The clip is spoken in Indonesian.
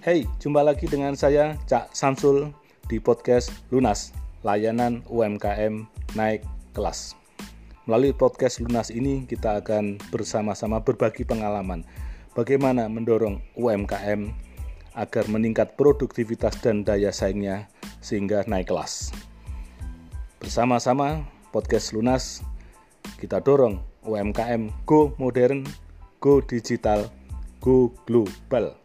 Hey, jumpa lagi dengan saya Cak Samsul di podcast Lunas, layanan UMKM naik kelas. Melalui podcast Lunas ini kita akan bersama-sama berbagi pengalaman bagaimana mendorong UMKM agar meningkat produktivitas dan daya saingnya sehingga naik kelas. Bersama-sama podcast Lunas kita dorong UMKM go modern, go digital, go global.